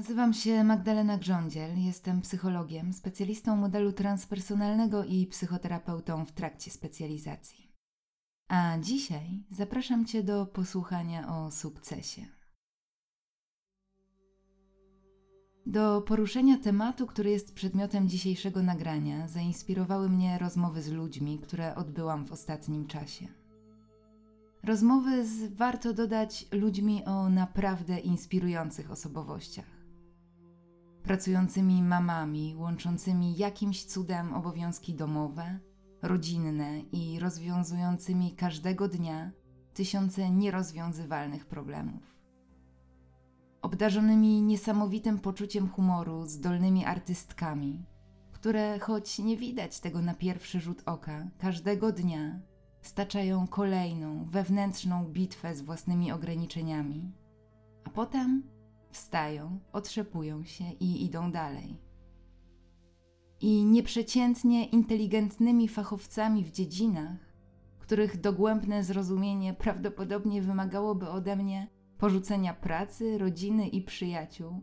Nazywam się Magdalena Grządziel, jestem psychologiem, specjalistą modelu transpersonalnego i psychoterapeutą w trakcie specjalizacji. A dzisiaj zapraszam Cię do posłuchania o sukcesie. Do poruszenia tematu, który jest przedmiotem dzisiejszego nagrania, zainspirowały mnie rozmowy z ludźmi, które odbyłam w ostatnim czasie. Rozmowy z, warto dodać, ludźmi o naprawdę inspirujących osobowościach pracującymi mamami, łączącymi jakimś cudem obowiązki domowe, rodzinne i rozwiązującymi każdego dnia tysiące nierozwiązywalnych problemów. Obdarzonymi niesamowitym poczuciem humoru, zdolnymi artystkami, które, choć nie widać tego na pierwszy rzut oka, każdego dnia staczają kolejną wewnętrzną bitwę z własnymi ograniczeniami, a potem wstają, otrzepują się i idą dalej. I nieprzeciętnie inteligentnymi fachowcami w dziedzinach, których dogłębne zrozumienie prawdopodobnie wymagałoby ode mnie porzucenia pracy, rodziny i przyjaciół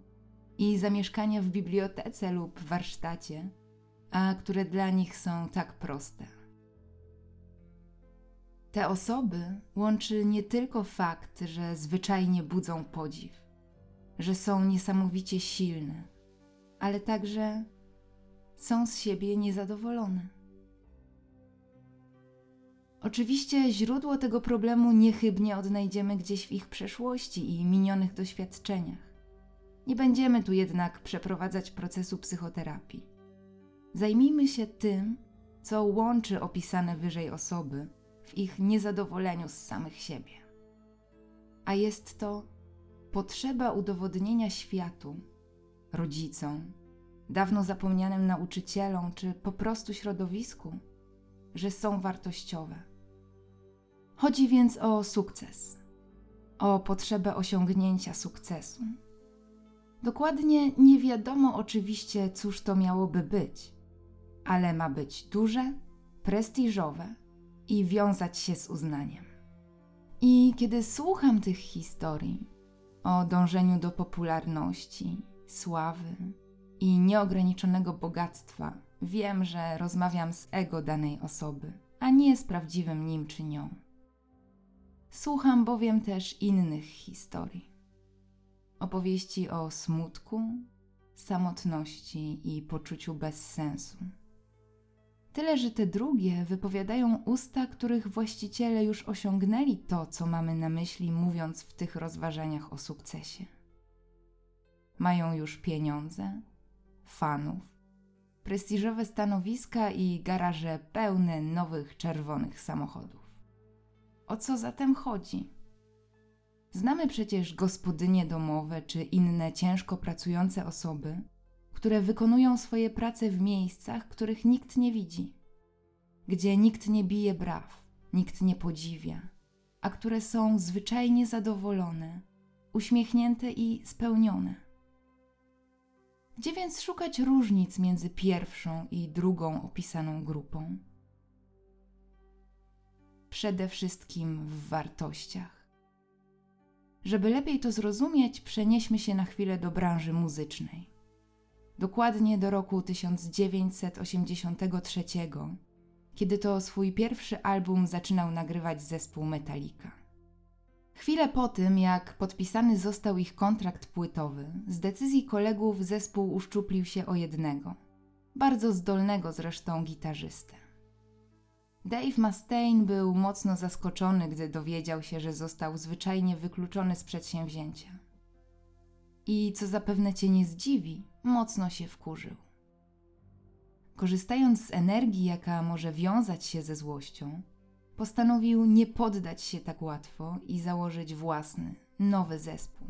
i zamieszkania w bibliotece lub warsztacie, a które dla nich są tak proste. Te osoby łączy nie tylko fakt, że zwyczajnie budzą podziw, że są niesamowicie silne, ale także są z siebie niezadowolone. Oczywiście źródło tego problemu niechybnie odnajdziemy gdzieś w ich przeszłości i minionych doświadczeniach. Nie będziemy tu jednak przeprowadzać procesu psychoterapii. Zajmijmy się tym, co łączy opisane wyżej osoby w ich niezadowoleniu z samych siebie. A jest to potrzeba udowodnienia światu, rodzicom, dawno zapomnianym nauczycielom czy po prostu środowisku, że są wartościowe. Chodzi więc o sukces, o potrzebę osiągnięcia sukcesu. Dokładnie nie wiadomo oczywiście, cóż to miałoby być, ale ma być duże, prestiżowe i wiązać się z uznaniem. I kiedy słucham tych historii, o dążeniu do popularności, sławy i nieograniczonego bogactwa, wiem, że rozmawiam z ego danej osoby, a nie z prawdziwym nim czy nią. Słucham bowiem też innych historii. Opowieści o smutku, samotności i poczuciu bezsensu. Tyle, że te drugie wypowiadają usta, których właściciele już osiągnęli to, co mamy na myśli, mówiąc w tych rozważaniach o sukcesie. Mają już pieniądze, fanów, prestiżowe stanowiska i garaże pełne nowych czerwonych samochodów. O co zatem chodzi? Znamy przecież gospodynie domowe czy inne ciężko pracujące osoby, które wykonują swoje prace w miejscach, których nikt nie widzi, gdzie nikt nie bije braw, nikt nie podziwia, a które są zwyczajnie zadowolone, uśmiechnięte i spełnione. Gdzie więc szukać różnic między pierwszą i drugą opisaną grupą? Przede wszystkim w wartościach. Żeby lepiej to zrozumieć, przenieśmy się na chwilę do branży muzycznej dokładnie do roku 1983, kiedy to swój pierwszy album zaczynał nagrywać zespół Metallica. Chwilę po tym, jak podpisany został ich kontrakt płytowy, z decyzji kolegów zespół uszczuplił się o jednego, bardzo zdolnego zresztą gitarzystę. Dave Mustaine był mocno zaskoczony, gdy dowiedział się, że został zwyczajnie wykluczony z przedsięwzięcia. I co zapewne cię nie zdziwi, mocno się wkurzył. Korzystając z energii, jaka może wiązać się ze złością, postanowił nie poddać się tak łatwo i założyć własny, nowy zespół.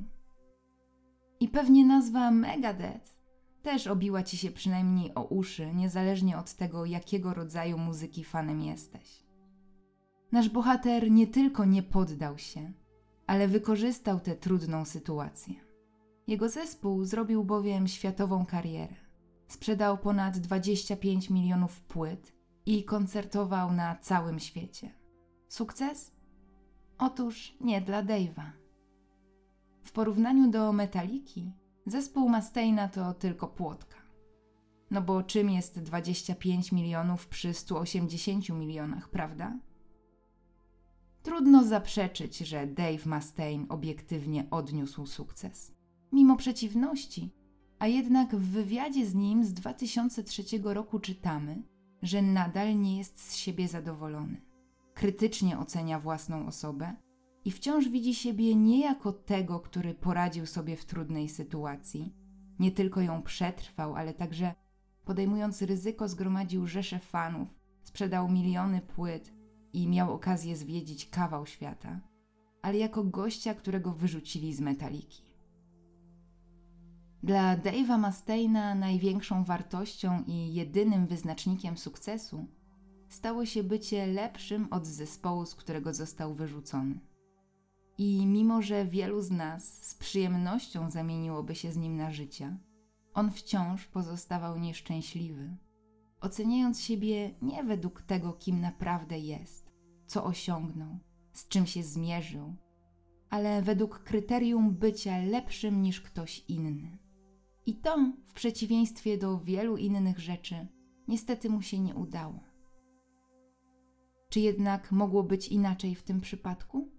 I pewnie nazwa Megadeth też obiła ci się przynajmniej o uszy, niezależnie od tego, jakiego rodzaju muzyki fanem jesteś. Nasz bohater nie tylko nie poddał się, ale wykorzystał tę trudną sytuację. Jego zespół zrobił bowiem światową karierę. Sprzedał ponad 25 milionów płyt i koncertował na całym świecie. Sukces? Otóż nie dla Dave'a. W porównaniu do Metaliki, Zespół Mustaina to tylko płotka. No bo czym jest 25 milionów przy 180 milionach, prawda? Trudno zaprzeczyć, że Dave Mustaine obiektywnie odniósł sukces. Mimo przeciwności, a jednak w wywiadzie z nim z 2003 roku czytamy, że nadal nie jest z siebie zadowolony. Krytycznie ocenia własną osobę i wciąż widzi siebie nie jako tego, który poradził sobie w trudnej sytuacji, nie tylko ją przetrwał, ale także podejmując ryzyko zgromadził rzesze fanów, sprzedał miliony płyt i miał okazję zwiedzić kawał świata, ale jako gościa, którego wyrzucili z metaliki. Dla Dave'a Mustaina największą wartością i jedynym wyznacznikiem sukcesu stało się bycie lepszym od zespołu, z którego został wyrzucony. I mimo, że wielu z nas z przyjemnością zamieniłoby się z nim na życie, on wciąż pozostawał nieszczęśliwy, oceniając siebie nie według tego, kim naprawdę jest, co osiągnął, z czym się zmierzył, ale według kryterium bycia lepszym niż ktoś inny. I to, w przeciwieństwie do wielu innych rzeczy, niestety mu się nie udało. Czy jednak mogło być inaczej w tym przypadku?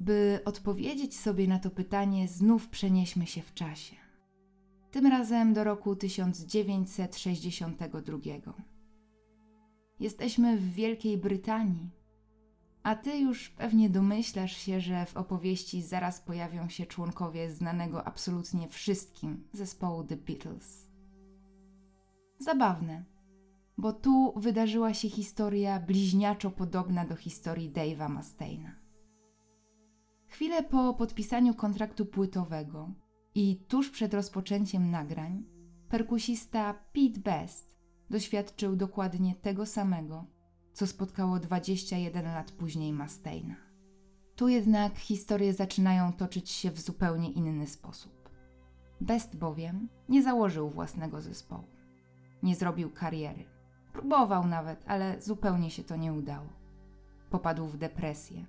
By odpowiedzieć sobie na to pytanie, znów przenieśmy się w czasie. Tym razem do roku 1962. Jesteśmy w Wielkiej Brytanii, a ty już pewnie domyślasz się, że w opowieści zaraz pojawią się członkowie znanego absolutnie wszystkim zespołu The Beatles. Zabawne, bo tu wydarzyła się historia bliźniaczo podobna do historii Dave'a Mustaina. Chwilę po podpisaniu kontraktu płytowego i tuż przed rozpoczęciem nagrań, perkusista Pete Best doświadczył dokładnie tego samego, co spotkało 21 lat później Mustaina. Tu jednak historie zaczynają toczyć się w zupełnie inny sposób. Best bowiem nie założył własnego zespołu. Nie zrobił kariery. Próbował nawet, ale zupełnie się to nie udało. Popadł w depresję.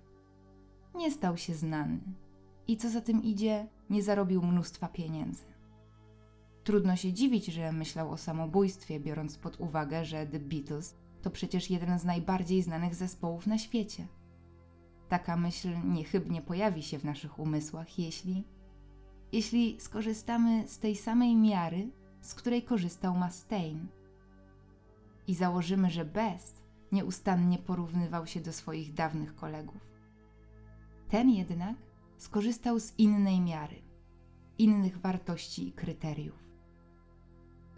Nie stał się znany i co za tym idzie, nie zarobił mnóstwa pieniędzy. Trudno się dziwić, że myślał o samobójstwie, biorąc pod uwagę, że The Beatles to przecież jeden z najbardziej znanych zespołów na świecie. Taka myśl niechybnie pojawi się w naszych umysłach, jeśli jeśli skorzystamy z tej samej miary, z której korzystał Mustaine. I założymy, że Best nieustannie porównywał się do swoich dawnych kolegów. Ten jednak skorzystał z innej miary, innych wartości i kryteriów.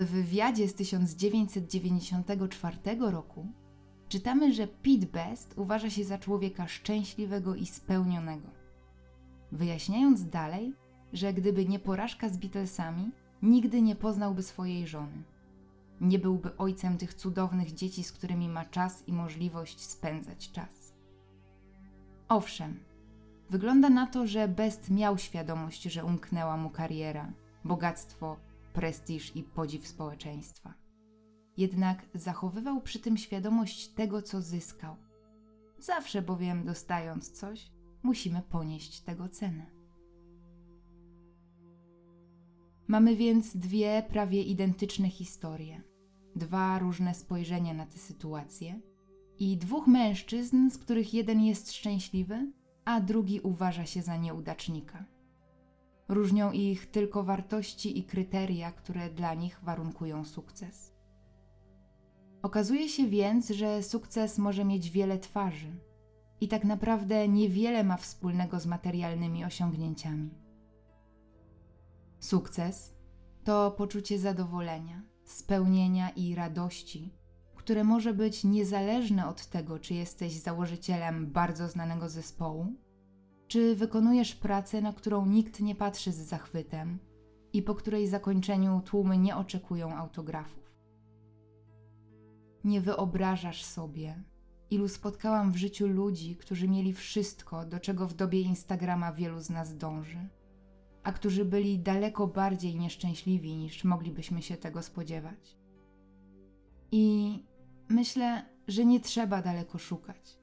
W wywiadzie z 1994 roku czytamy, że Pete Best uważa się za człowieka szczęśliwego i spełnionego. Wyjaśniając dalej, że gdyby nie porażka z Beatlesami, nigdy nie poznałby swojej żony. Nie byłby ojcem tych cudownych dzieci, z którymi ma czas i możliwość spędzać czas. Owszem, wygląda na to, że Best miał świadomość, że umknęła mu kariera, bogactwo prestiż i podziw społeczeństwa. Jednak zachowywał przy tym świadomość tego, co zyskał. Zawsze bowiem dostając coś, musimy ponieść tego cenę. Mamy więc dwie prawie identyczne historie, dwa różne spojrzenia na tę sytuację i dwóch mężczyzn, z których jeden jest szczęśliwy, a drugi uważa się za nieudacznika. Różnią ich tylko wartości i kryteria, które dla nich warunkują sukces. Okazuje się więc, że sukces może mieć wiele twarzy i tak naprawdę niewiele ma wspólnego z materialnymi osiągnięciami. Sukces to poczucie zadowolenia, spełnienia i radości, które może być niezależne od tego, czy jesteś założycielem bardzo znanego zespołu, czy wykonujesz pracę, na którą nikt nie patrzy z zachwytem i po której zakończeniu tłumy nie oczekują autografów? Nie wyobrażasz sobie, ilu spotkałam w życiu ludzi, którzy mieli wszystko, do czego w dobie Instagrama wielu z nas dąży, a którzy byli daleko bardziej nieszczęśliwi niż moglibyśmy się tego spodziewać. I myślę, że nie trzeba daleko szukać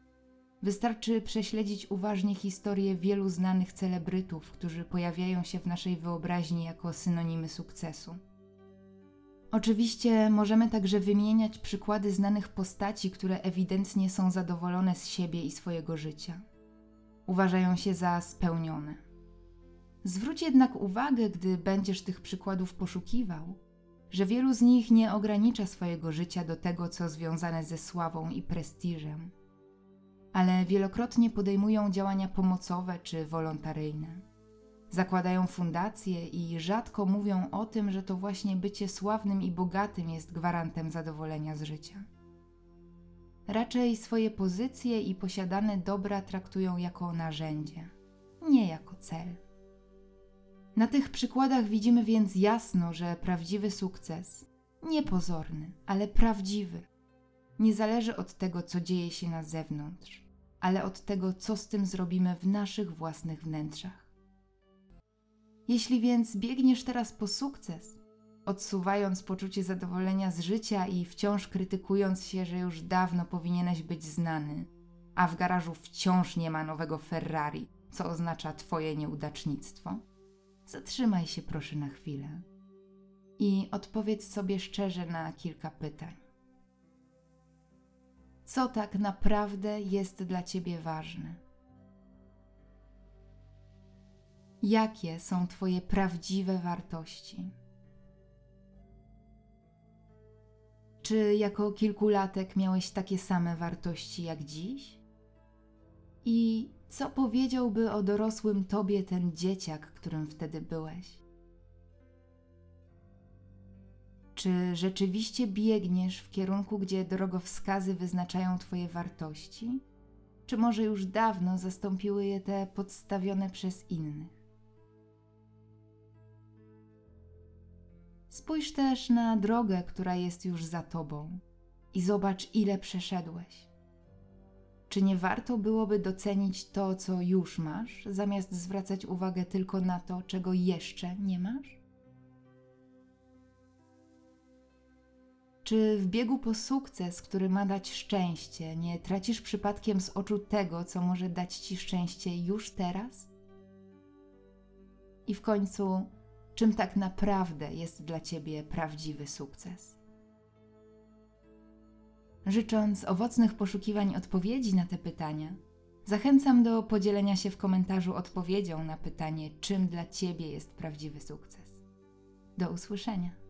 Wystarczy prześledzić uważnie historię wielu znanych celebrytów, którzy pojawiają się w naszej wyobraźni jako synonimy sukcesu. Oczywiście możemy także wymieniać przykłady znanych postaci, które ewidentnie są zadowolone z siebie i swojego życia. Uważają się za spełnione. Zwróć jednak uwagę, gdy będziesz tych przykładów poszukiwał, że wielu z nich nie ogranicza swojego życia do tego, co związane ze sławą i prestiżem, ale wielokrotnie podejmują działania pomocowe czy wolontaryjne. Zakładają fundacje i rzadko mówią o tym, że to właśnie bycie sławnym i bogatym jest gwarantem zadowolenia z życia. Raczej swoje pozycje i posiadane dobra traktują jako narzędzie, nie jako cel. Na tych przykładach widzimy więc jasno, że prawdziwy sukces, nie pozorny, ale prawdziwy, nie zależy od tego, co dzieje się na zewnątrz, ale od tego, co z tym zrobimy w naszych własnych wnętrzach. Jeśli więc biegniesz teraz po sukces, odsuwając poczucie zadowolenia z życia i wciąż krytykując się, że już dawno powinieneś być znany, a w garażu wciąż nie ma nowego Ferrari, co oznacza Twoje nieudacznictwo, zatrzymaj się proszę na chwilę i odpowiedz sobie szczerze na kilka pytań. Co tak naprawdę jest dla Ciebie ważne? Jakie są Twoje prawdziwe wartości? Czy jako kilkulatek miałeś takie same wartości jak dziś? I co powiedziałby o dorosłym tobie ten dzieciak, którym wtedy byłeś? Czy rzeczywiście biegniesz w kierunku, gdzie drogowskazy wyznaczają Twoje wartości? Czy może już dawno zastąpiły je te podstawione przez innych? Spójrz też na drogę, która jest już za tobą i zobacz, ile przeszedłeś. Czy nie warto byłoby docenić to, co już masz, zamiast zwracać uwagę tylko na to, czego jeszcze nie masz? Czy w biegu po sukces, który ma dać szczęście, nie tracisz przypadkiem z oczu tego, co może dać ci szczęście już teraz? I w końcu, czym tak naprawdę jest dla Ciebie prawdziwy sukces. Życząc owocnych poszukiwań odpowiedzi na te pytania, zachęcam do podzielenia się w komentarzu odpowiedzią na pytanie, czym dla Ciebie jest prawdziwy sukces. Do usłyszenia.